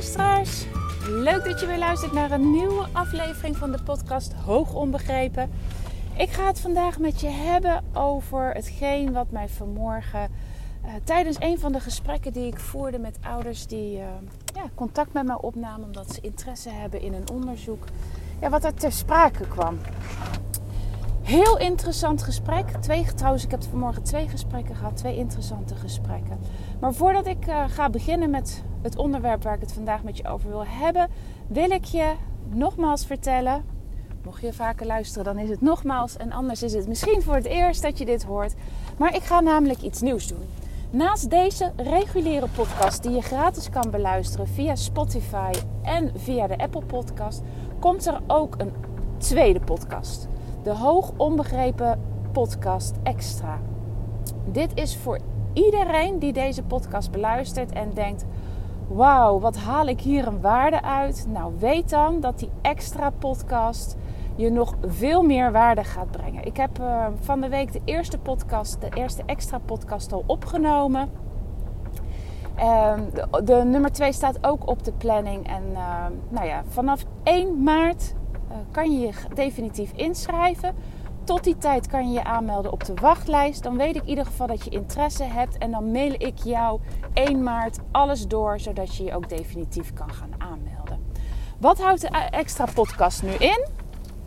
luisteraars. Leuk dat je weer luistert naar een nieuwe aflevering van de podcast Hoog Onbegrepen. Ik ga het vandaag met je hebben over hetgeen wat mij vanmorgen uh, tijdens een van de gesprekken die ik voerde met ouders die uh, ja, contact met mij opnamen omdat ze interesse hebben in een onderzoek, ja, wat er ter sprake kwam. Heel interessant gesprek. Twee, trouwens, ik heb vanmorgen twee gesprekken gehad. Twee interessante gesprekken. Maar voordat ik uh, ga beginnen met het onderwerp waar ik het vandaag met je over wil hebben, wil ik je nogmaals vertellen. Mocht je vaker luisteren, dan is het nogmaals. En anders is het misschien voor het eerst dat je dit hoort. Maar ik ga namelijk iets nieuws doen. Naast deze reguliere podcast die je gratis kan beluisteren via Spotify en via de Apple Podcast, komt er ook een tweede podcast. De Hoog Onbegrepen Podcast Extra. Dit is voor iedereen die deze podcast beluistert en denkt: Wauw, wat haal ik hier een waarde uit? Nou, weet dan dat die extra podcast je nog veel meer waarde gaat brengen. Ik heb uh, van de week de eerste podcast, de eerste extra podcast al opgenomen. Uh, de, nummer 2 staat ook op de planning. En uh, nou ja, vanaf 1 maart kan je je definitief inschrijven. Tot die tijd kan je je aanmelden op de wachtlijst. Dan weet ik in ieder geval dat je interesse hebt. En dan mail ik jou 1 maart alles door, zodat je je ook definitief kan gaan aanmelden. Wat houdt de extra podcast nu in?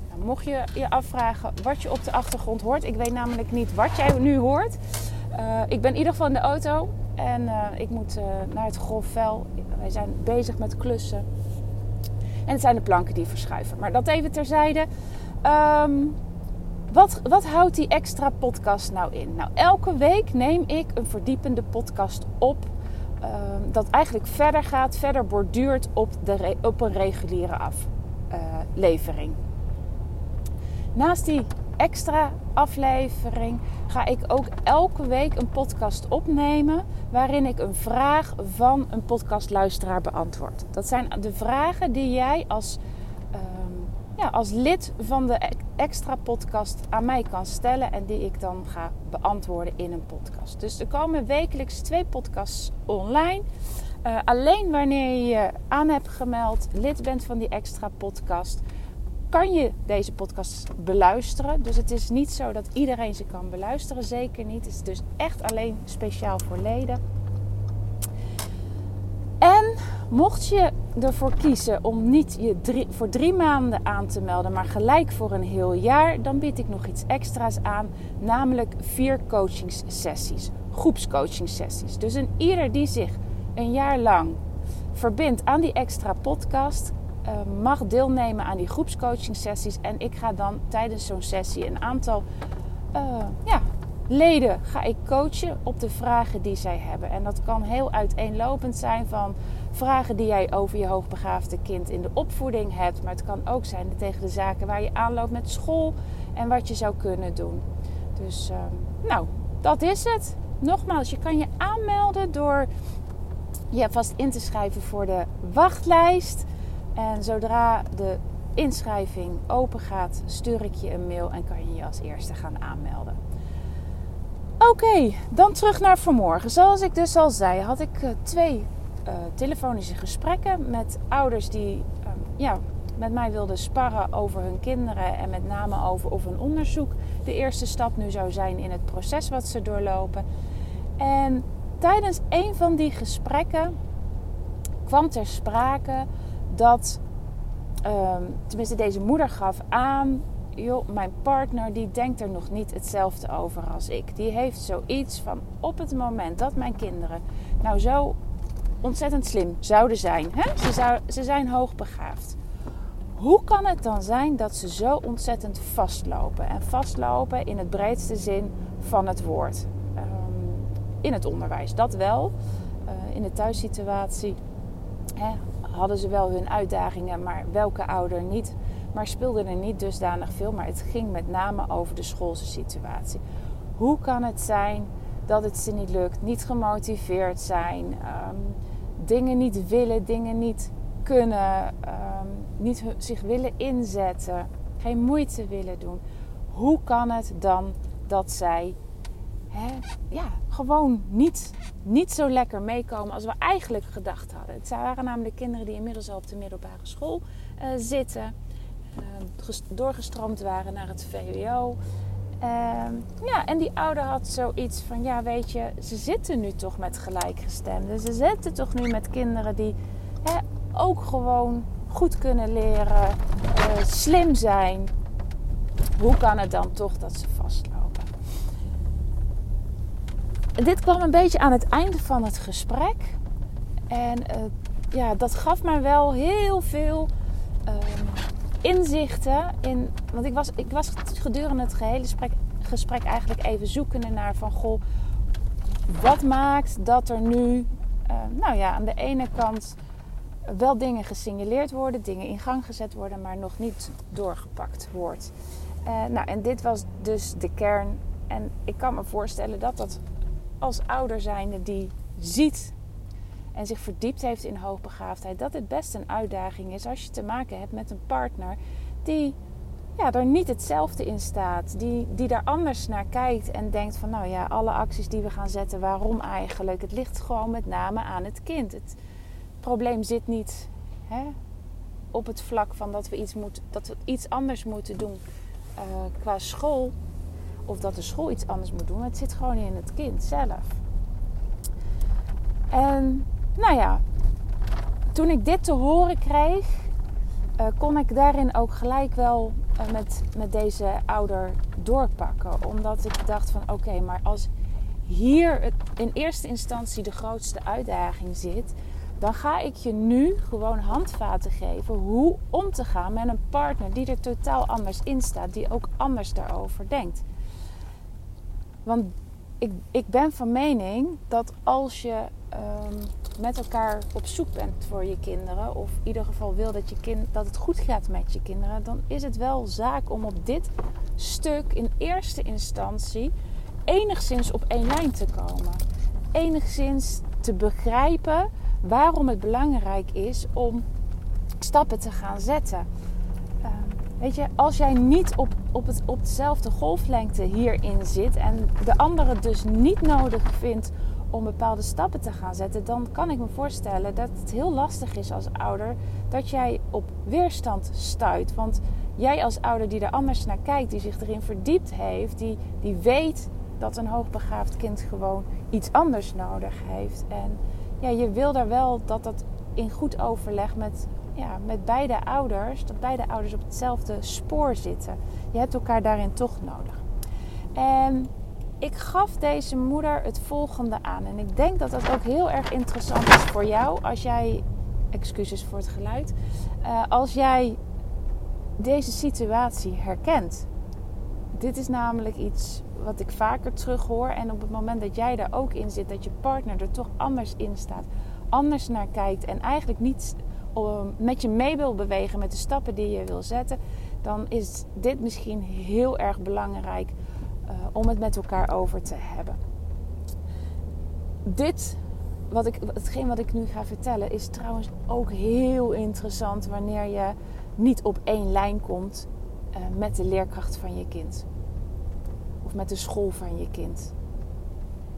Nou, mocht je je afvragen wat je op de achtergrond hoort. Ik weet namelijk niet wat jij nu hoort. Uh, ik ben in ieder geval in de auto. En uh, ik moet uh, naar het golfvel. Wij zijn bezig met klussen. En het zijn de planken die verschuiven. Maar dat even terzijde. Um, wat, wat houdt die extra podcast nou in? Nou, elke week neem ik een verdiepende podcast op. Um, dat eigenlijk verder gaat, verder borduurt op, de, op een reguliere aflevering. Naast die extra aflevering ga ik ook elke week een podcast opnemen waarin ik een vraag van een podcastluisteraar beantwoord. Dat zijn de vragen die jij als, um, ja, als lid van de extra podcast aan mij kan stellen en die ik dan ga beantwoorden in een podcast. Dus er komen wekelijks twee podcasts online. Uh, alleen wanneer je je aan hebt gemeld, lid bent van die extra podcast kan je deze podcast beluisteren. Dus het is niet zo dat iedereen ze kan beluisteren. Zeker niet. Het is dus echt alleen speciaal voor leden. En mocht je ervoor kiezen om niet je drie, voor drie maanden aan te melden, maar gelijk voor een heel jaar, dan bied ik nog iets extra's aan. Namelijk vier coachingssessies. Groepscoachingsessies. Dus een ieder die zich een jaar lang verbindt aan die extra podcast, uh, mag deelnemen aan die groepscoaching sessies. En ik ga dan tijdens zo'n sessie een aantal uh, ja, leden ga ik coachen op de vragen die zij hebben. En dat kan heel uiteenlopend zijn van vragen die jij over je hoogbegaafde kind in de opvoeding hebt. Maar het kan ook zijn tegen de zaken waar je aanloopt met school en wat je zou kunnen doen. Dus uh, nou, dat is het. Nogmaals, je kan je aanmelden door je vast in te schrijven voor de wachtlijst. En zodra de inschrijving open gaat, stuur ik je een mail en kan je je als eerste gaan aanmelden. Oké, dan terug naar vanmorgen. Zoals ik dus al zei, had ik uh, twee uh, telefonische gesprekken met ouders die uh, ja, met mij wilden sparren over hun kinderen en met name over of een onderzoek de eerste stap nu zou zijn in het proces wat ze doorlopen. En tijdens een van die gesprekken kwam ter sprake dat, um, tenminste deze moeder gaf aan, joh, mijn partner die denkt er nog niet hetzelfde over als ik. Die heeft zoiets van op het moment dat mijn kinderen nou zo ontzettend slim zouden zijn, hè? Ze, zou, ze zijn hoogbegaafd. Hoe kan het dan zijn dat ze zo ontzettend vastlopen? En vastlopen in het breedste zin van het woord. Um, in het onderwijs, dat wel. Uh, in de thuissituatie hè, hadden ze wel hun uitdagingen, maar welke ouder niet. Maar speelde er niet dusdanig veel. Maar het ging met name over de schoolse situatie. Hoe kan het zijn dat het ze niet lukt, niet gemotiveerd zijn, um, dingen niet willen, dingen niet kunnen, um, niet zich willen inzetten, geen moeite willen doen? Hoe kan het dan dat zij ja, gewoon niet, niet zo lekker meekomen als we eigenlijk gedacht hadden. Het waren namelijk kinderen die inmiddels al op de middelbare school uh, zitten, uh, doorgestroomd waren naar het VWO. Ehm, ja, en die ouder had zoiets van: ja, weet je, ze zitten nu toch met gelijkgestemden. Ze zitten toch nu met kinderen die hè, ook gewoon goed kunnen leren, uh, slim zijn. Hoe kan het dan toch dat ze vastlopen? Dit kwam een beetje aan het einde van het gesprek. En uh, ja, dat gaf mij wel heel veel um, inzichten in. Want ik was, ik was gedurende het gehele gesprek, eigenlijk even zoekende naar van goh, wat maakt dat er nu, uh, nou ja, aan de ene kant wel dingen gesignaleerd worden, dingen in gang gezet worden, maar nog niet doorgepakt wordt. Uh, nou, en dit was dus de kern. En ik kan me voorstellen dat dat als ouder zijnde die ziet en zich verdiept heeft in hoogbegaafdheid, dat het best een uitdaging is als je te maken hebt met een partner die ja, er niet hetzelfde in staat. Die, die daar anders naar kijkt en denkt van nou ja, alle acties die we gaan zetten, waarom eigenlijk? Het ligt gewoon met name aan het kind. Het probleem zit niet hè, op het vlak van dat we iets, moet, dat we iets anders moeten doen uh, qua school. Of dat de school iets anders moet doen. Het zit gewoon in het kind zelf. En nou ja, toen ik dit te horen kreeg, uh, kon ik daarin ook gelijk wel uh, met, met deze ouder doorpakken. Omdat ik dacht van oké, maar als hier in eerste instantie de grootste uitdaging zit, dan ga ik je nu gewoon handvaten geven hoe om te gaan met een partner die er totaal anders in staat, die ook anders daarover denkt. Want ik, ik ben van mening dat als je um, met elkaar op zoek bent voor je kinderen, of in ieder geval wil dat, je kind, dat het goed gaat met je kinderen, dan is het wel zaak om op dit stuk in eerste instantie enigszins op één lijn te komen. Enigszins te begrijpen waarom het belangrijk is om stappen te gaan zetten. Uh, weet je, als jij niet op, op, het, op dezelfde golflengte hierin zit en de andere dus niet nodig vindt om bepaalde stappen te gaan zetten, dan kan ik me voorstellen dat het heel lastig is als ouder dat jij op weerstand stuit. Want jij als ouder die er anders naar kijkt, die zich erin verdiept heeft, die, die weet dat een hoogbegaafd kind gewoon iets anders nodig heeft. En ja, je wil daar wel dat dat in goed overleg met, ja, met beide ouders, dat beide ouders op hetzelfde spoor zitten. Je hebt elkaar daarin toch nodig. En ik gaf deze moeder het volgende aan. En ik denk dat dat ook heel erg interessant is voor jou als jij, excuses voor het geluid, uh, als jij deze situatie herkent. Dit is namelijk iets wat ik vaker terughoor. En op het moment dat jij daar ook in zit, dat je partner er toch anders in staat, anders naar kijkt en eigenlijk niet met je mee wil bewegen met de stappen die je wil zetten, dan is dit misschien heel erg belangrijk uh, om het met elkaar over te hebben. Dit, wat ik, hetgeen wat ik nu ga vertellen, is trouwens ook heel interessant wanneer je niet op één lijn komt uh, met de leerkracht van je kind of met de school van je kind.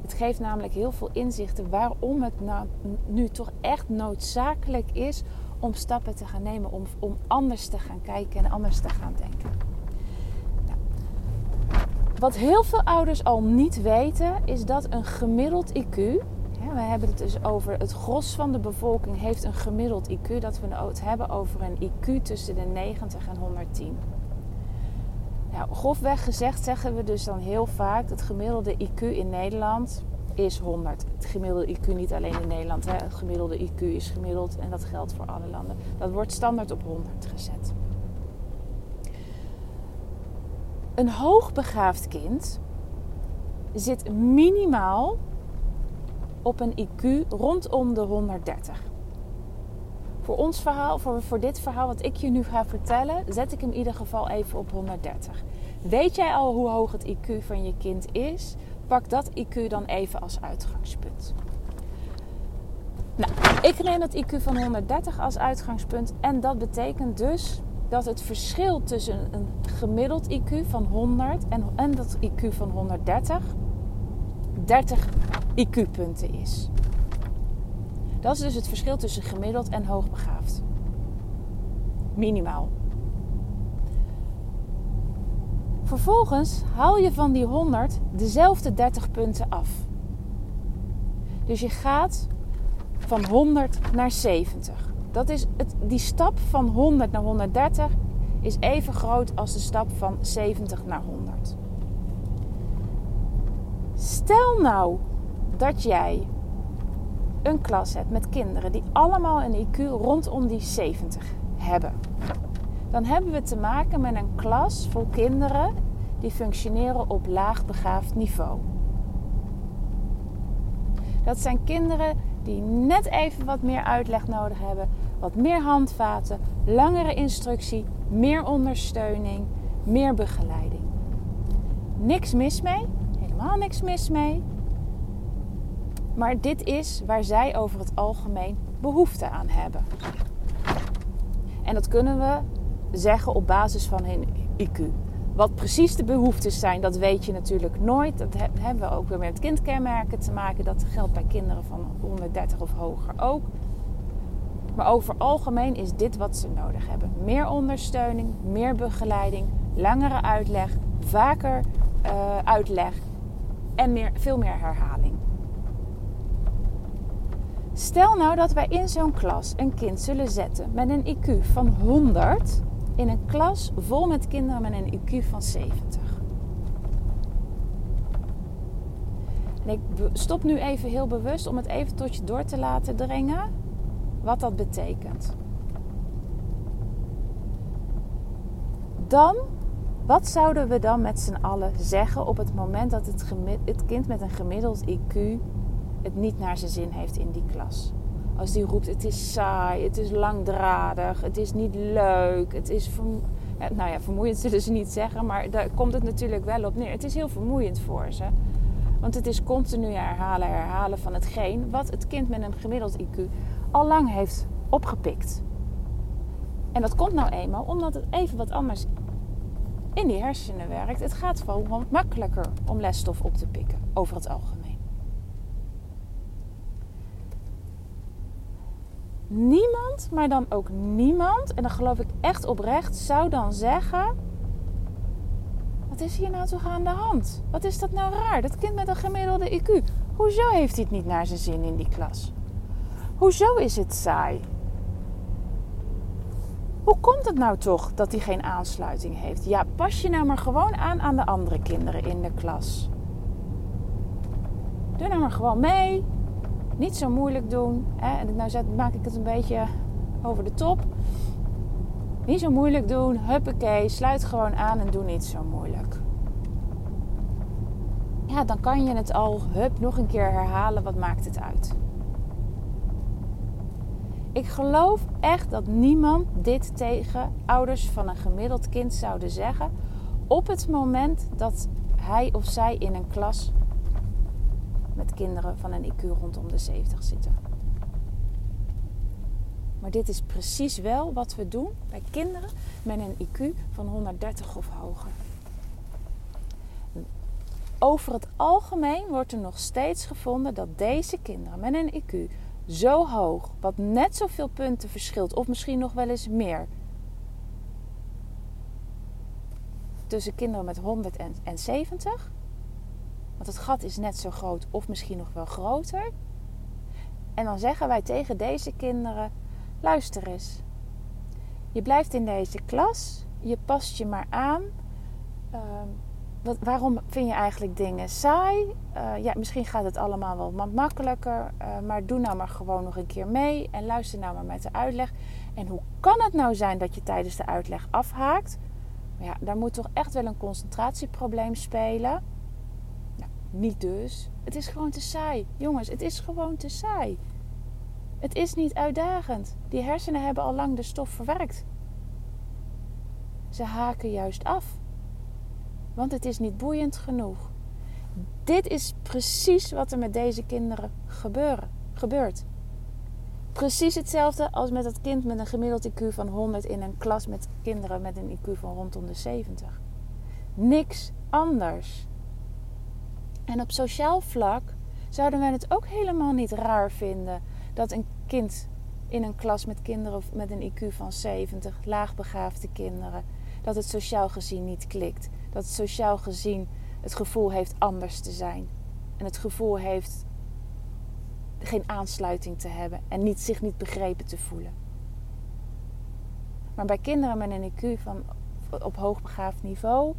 Het geeft namelijk heel veel inzichten waarom het nou, nu toch echt noodzakelijk is om stappen te gaan nemen, om, om anders te gaan kijken en anders te gaan denken. Nou, wat heel veel ouders al niet weten, is dat een gemiddeld IQ, hè, we hebben het dus over het gros van de bevolking heeft een gemiddeld IQ, dat we het hebben over een IQ tussen de 90 en 110. Nou, gezegd zeggen we dus dan heel vaak: het gemiddelde IQ in Nederland is 100. Het gemiddelde IQ niet alleen in Nederland. Hè. Het gemiddelde IQ is gemiddeld en dat geldt voor alle landen. Dat wordt standaard op 100 gezet. Een hoogbegaafd kind zit minimaal op een IQ rondom de 130. Voor ons verhaal, voor, voor dit verhaal wat ik je nu ga vertellen, zet ik hem in ieder geval even op 130. Weet jij al hoe hoog het IQ van je kind is? Pak dat IQ dan even als uitgangspunt. Nou, ik neem het IQ van 130 als uitgangspunt. En dat betekent dus dat het verschil tussen een gemiddeld IQ van 100 en, en dat IQ van 130 30 IQ-punten is. Dat is dus het verschil tussen gemiddeld en hoogbegaafd. Minimaal. Vervolgens haal je van die 100 dezelfde 30 punten af. Dus je gaat van 100 naar 70. Dat is het, die stap van 100 naar 130 is even groot als de stap van 70 naar 100. Stel nou dat jij een klas hebt met kinderen die allemaal een IQ rondom die 70 hebben. Dan hebben we te maken met een klas vol kinderen die functioneren op laagbegaafd niveau. Dat zijn kinderen die net even wat meer uitleg nodig hebben, wat meer handvaten, langere instructie, meer ondersteuning, meer begeleiding. Niks mis mee, helemaal niks mis mee. Maar dit is waar zij over het algemeen behoefte aan hebben. En dat kunnen we zeggen op basis van hun IQ. Wat precies de behoeftes zijn, dat weet je natuurlijk nooit. Dat hebben we ook weer met kindkenmerken te maken. Dat geldt bij kinderen van 130 of hoger ook. Maar over algemeen is dit wat ze nodig hebben: meer ondersteuning, meer begeleiding, langere uitleg, vaker uh, uitleg en meer, veel meer herhaling. Stel nou dat wij in zo'n klas een kind zullen zetten met een IQ van 100 in een klas vol met kinderen met een IQ van 70. En ik stop nu even heel bewust om het even tot je door te laten dringen wat dat betekent. Dan, wat zouden we dan met z'n allen zeggen op het moment dat het, het kind met een gemiddeld IQ het niet naar zijn zin heeft in die klas? Als die roept: het is saai, het is langdradig, het is niet leuk, het is. Nou ja, vermoeiend zullen ze niet zeggen, maar daar komt het natuurlijk wel op neer. Het is heel vermoeiend voor ze. Want het is continu herhalen, herhalen van hetgeen wat het kind met een gemiddeld IQ al lang heeft opgepikt. En dat komt nou eenmaal omdat het even wat anders in die hersenen werkt. Het gaat gewoon makkelijker om lesstof op te pikken over het algemeen. Niemand, maar dan ook niemand, en dat geloof ik echt oprecht, zou dan zeggen: Wat is hier nou toch aan de hand? Wat is dat nou raar? Dat kind met een gemiddelde IQ. Hoezo heeft hij het niet naar zijn zin in die klas? Hoezo is het saai? Hoe komt het nou toch dat hij geen aansluiting heeft? Ja, pas je nou maar gewoon aan aan de andere kinderen in de klas. Doe nou maar gewoon mee. Niet zo moeilijk doen. Hè? En nou maak ik het een beetje over de top. Niet zo moeilijk doen. Huppakee. Sluit gewoon aan en doe niet zo moeilijk. Ja, dan kan je het al hup nog een keer herhalen. Wat maakt het uit? Ik geloof echt dat niemand dit tegen ouders van een gemiddeld kind zouden zeggen op het moment dat hij of zij in een klas met kinderen van een IQ rondom de 70 zitten. Maar dit is precies wel wat we doen bij kinderen met een IQ van 130 of hoger. Over het algemeen wordt er nog steeds gevonden dat deze kinderen met een IQ zo hoog, wat net zoveel punten verschilt, of misschien nog wel eens meer, tussen kinderen met 100 en 70, want het gat is net zo groot of misschien nog wel groter. En dan zeggen wij tegen deze kinderen: luister eens. Je blijft in deze klas, je past je maar aan. Ehm, wat, waarom vind je eigenlijk dingen saai? Uh, ja, misschien gaat het allemaal wel wat makkelijker. Uh, maar doe nou maar gewoon nog een keer mee en luister nou maar met de uitleg. En hoe kan het nou zijn dat je tijdens de uitleg afhaakt? Ja, daar moet toch echt wel een concentratieprobleem spelen. Niet dus. Het is gewoon te saai. Jongens, het is gewoon te saai. Het is niet uitdagend. Die hersenen hebben al lang de stof verwerkt. Ze haken juist af. Want het is niet boeiend genoeg. Dit is precies wat er met deze kinderen gebeuren, gebeurt. Precies hetzelfde als met dat kind met een gemiddeld IQ van 100 in een klas met kinderen met een IQ van rondom de 70. Niks anders. En op sociaal vlak zouden wij het ook helemaal niet raar vinden dat een kind in een klas met kinderen met een IQ van 70, laagbegaafde kinderen, dat het sociaal gezien niet klikt. Dat het sociaal gezien het gevoel heeft anders te zijn. En het gevoel heeft geen aansluiting te hebben en niet, zich niet begrepen te voelen. Maar bij kinderen met een IQ van op hoogbegaafd niveau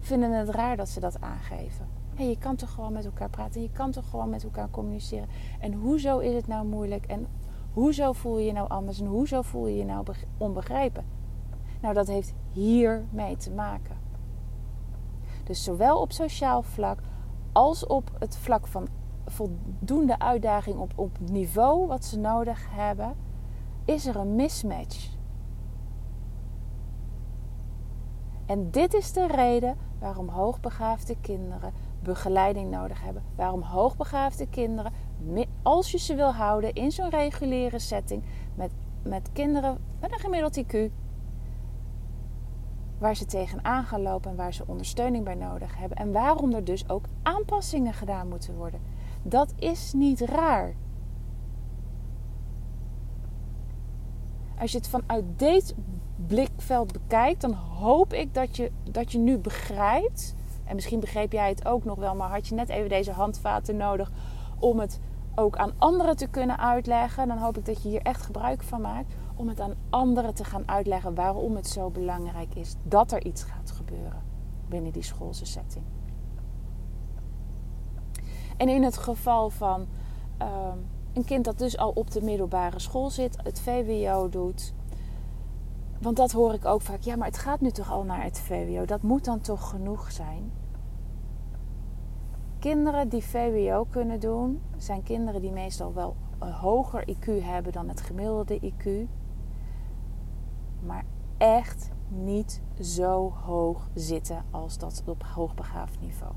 vinden het raar dat ze dat aangeven. Je kan toch gewoon met elkaar praten. Je kan toch gewoon met elkaar communiceren. En hoezo is het nou moeilijk? En hoezo voel je je nou anders? En hoezo voel je je nou onbegrepen? Nou, dat heeft hiermee te maken. Dus zowel op sociaal vlak als op het vlak van voldoende uitdaging op, op niveau wat ze nodig hebben, is er een mismatch. En dit is de reden waarom hoogbegaafde kinderen begeleiding nodig hebben. Waarom hoogbegaafde kinderen, als je ze wil houden in zo'n reguliere setting met, met kinderen met een gemiddeld IQ, waar ze tegenaan gaan lopen en waar ze ondersteuning bij nodig hebben. En waarom er dus ook aanpassingen gedaan moeten worden. Dat is niet raar. Als je het vanuit dit blikveld bekijkt, dan hoop ik dat je, dat je nu begrijpt. En misschien begreep jij het ook nog wel, maar had je net even deze handvaten nodig om het ook aan anderen te kunnen uitleggen. Dan hoop ik dat je hier echt gebruik van maakt. Om het aan anderen te gaan uitleggen waarom het zo belangrijk is dat er iets gaat gebeuren binnen die schoolse setting. En in het geval van ehm, een kind dat dus al op de middelbare school zit, het VWO doet. Want dat hoor ik ook vaak. Ja, maar het gaat nu toch al naar het VWO. Dat moet dan toch genoeg zijn? Kinderen die VWO kunnen doen, zijn kinderen die meestal wel een hoger IQ hebben dan het gemiddelde IQ. Maar echt niet zo hoog zitten als dat op hoogbegaafd niveau.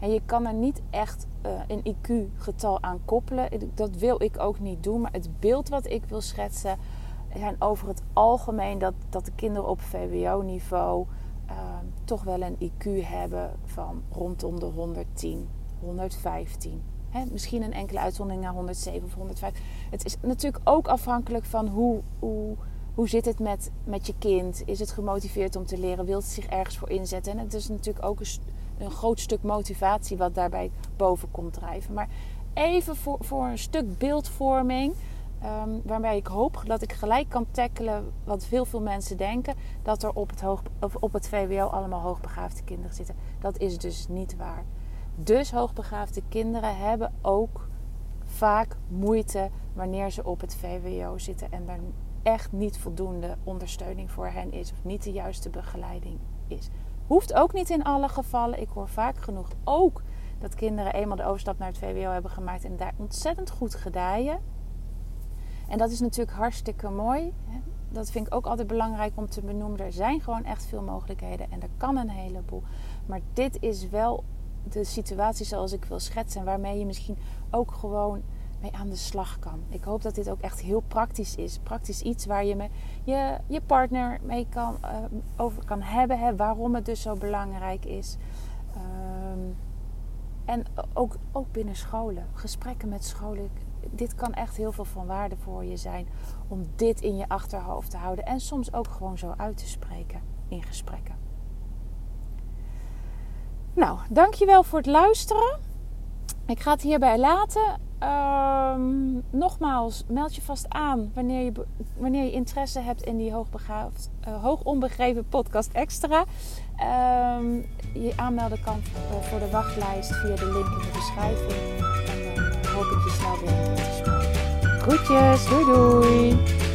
En je kan er niet echt uh, een IQ-getal aan koppelen. Dat wil ik ook niet doen. Maar het beeld wat ik wil schetsen zijn over het algemeen dat, dat de kinderen op VWO-niveau uh, toch wel een IQ hebben van rondom de 110, 115. He, misschien een enkele uitzondering naar 107 of 105. Het is natuurlijk ook afhankelijk van hoe, hoe, hoe zit het met, met je kind. Is het gemotiveerd om te leren? Wil het zich ergens voor inzetten? En het is natuurlijk ook een een groot stuk motivatie wat daarbij boven komt drijven. Maar even voor, voor een stuk beeldvorming. Um, waarbij ik hoop dat ik gelijk kan tackelen wat veel veel mensen denken. Dat er op het, hoog, op het VWO allemaal hoogbegaafde kinderen zitten. Dat is dus niet waar. Dus hoogbegaafde kinderen hebben ook vaak moeite wanneer ze op het VWO zitten. En er echt niet voldoende ondersteuning voor hen is. Of niet de juiste begeleiding is. Hoeft ook niet in alle gevallen. Ik hoor vaak genoeg ook dat kinderen eenmaal de overstap naar het VWO hebben gemaakt en daar ontzettend goed gedijen. En dat is natuurlijk hartstikke mooi. Dat vind ik ook altijd belangrijk om te benoemen. Er zijn gewoon echt veel mogelijkheden en er kan een heleboel. Maar dit is wel de situatie zoals ik wil schetsen. Waarmee je misschien ook gewoon mee aan de slag kan. Ik hoop dat dit ook echt heel praktisch is. Praktisch iets waar je me, je, je partner mee kan, uh, over kan hebben. Hè, waarom het dus zo belangrijk is. Um, en ook, ook binnen scholen. Gesprekken met scholen. Dit kan echt heel veel van waarde voor je zijn. Om dit in je achterhoofd te houden. En soms ook gewoon zo uit te spreken in gesprekken. Nou, dankjewel voor het luisteren. Ik ga het hierbij laten. Um, nogmaals, meld je vast aan wanneer je, wanneer je interesse hebt in die hoogbegaafd, uh, hoog podcast extra. Um, je aanmelden kan voor de wachtlijst via de link in de beschrijving hoop. Groetjes, doei doei!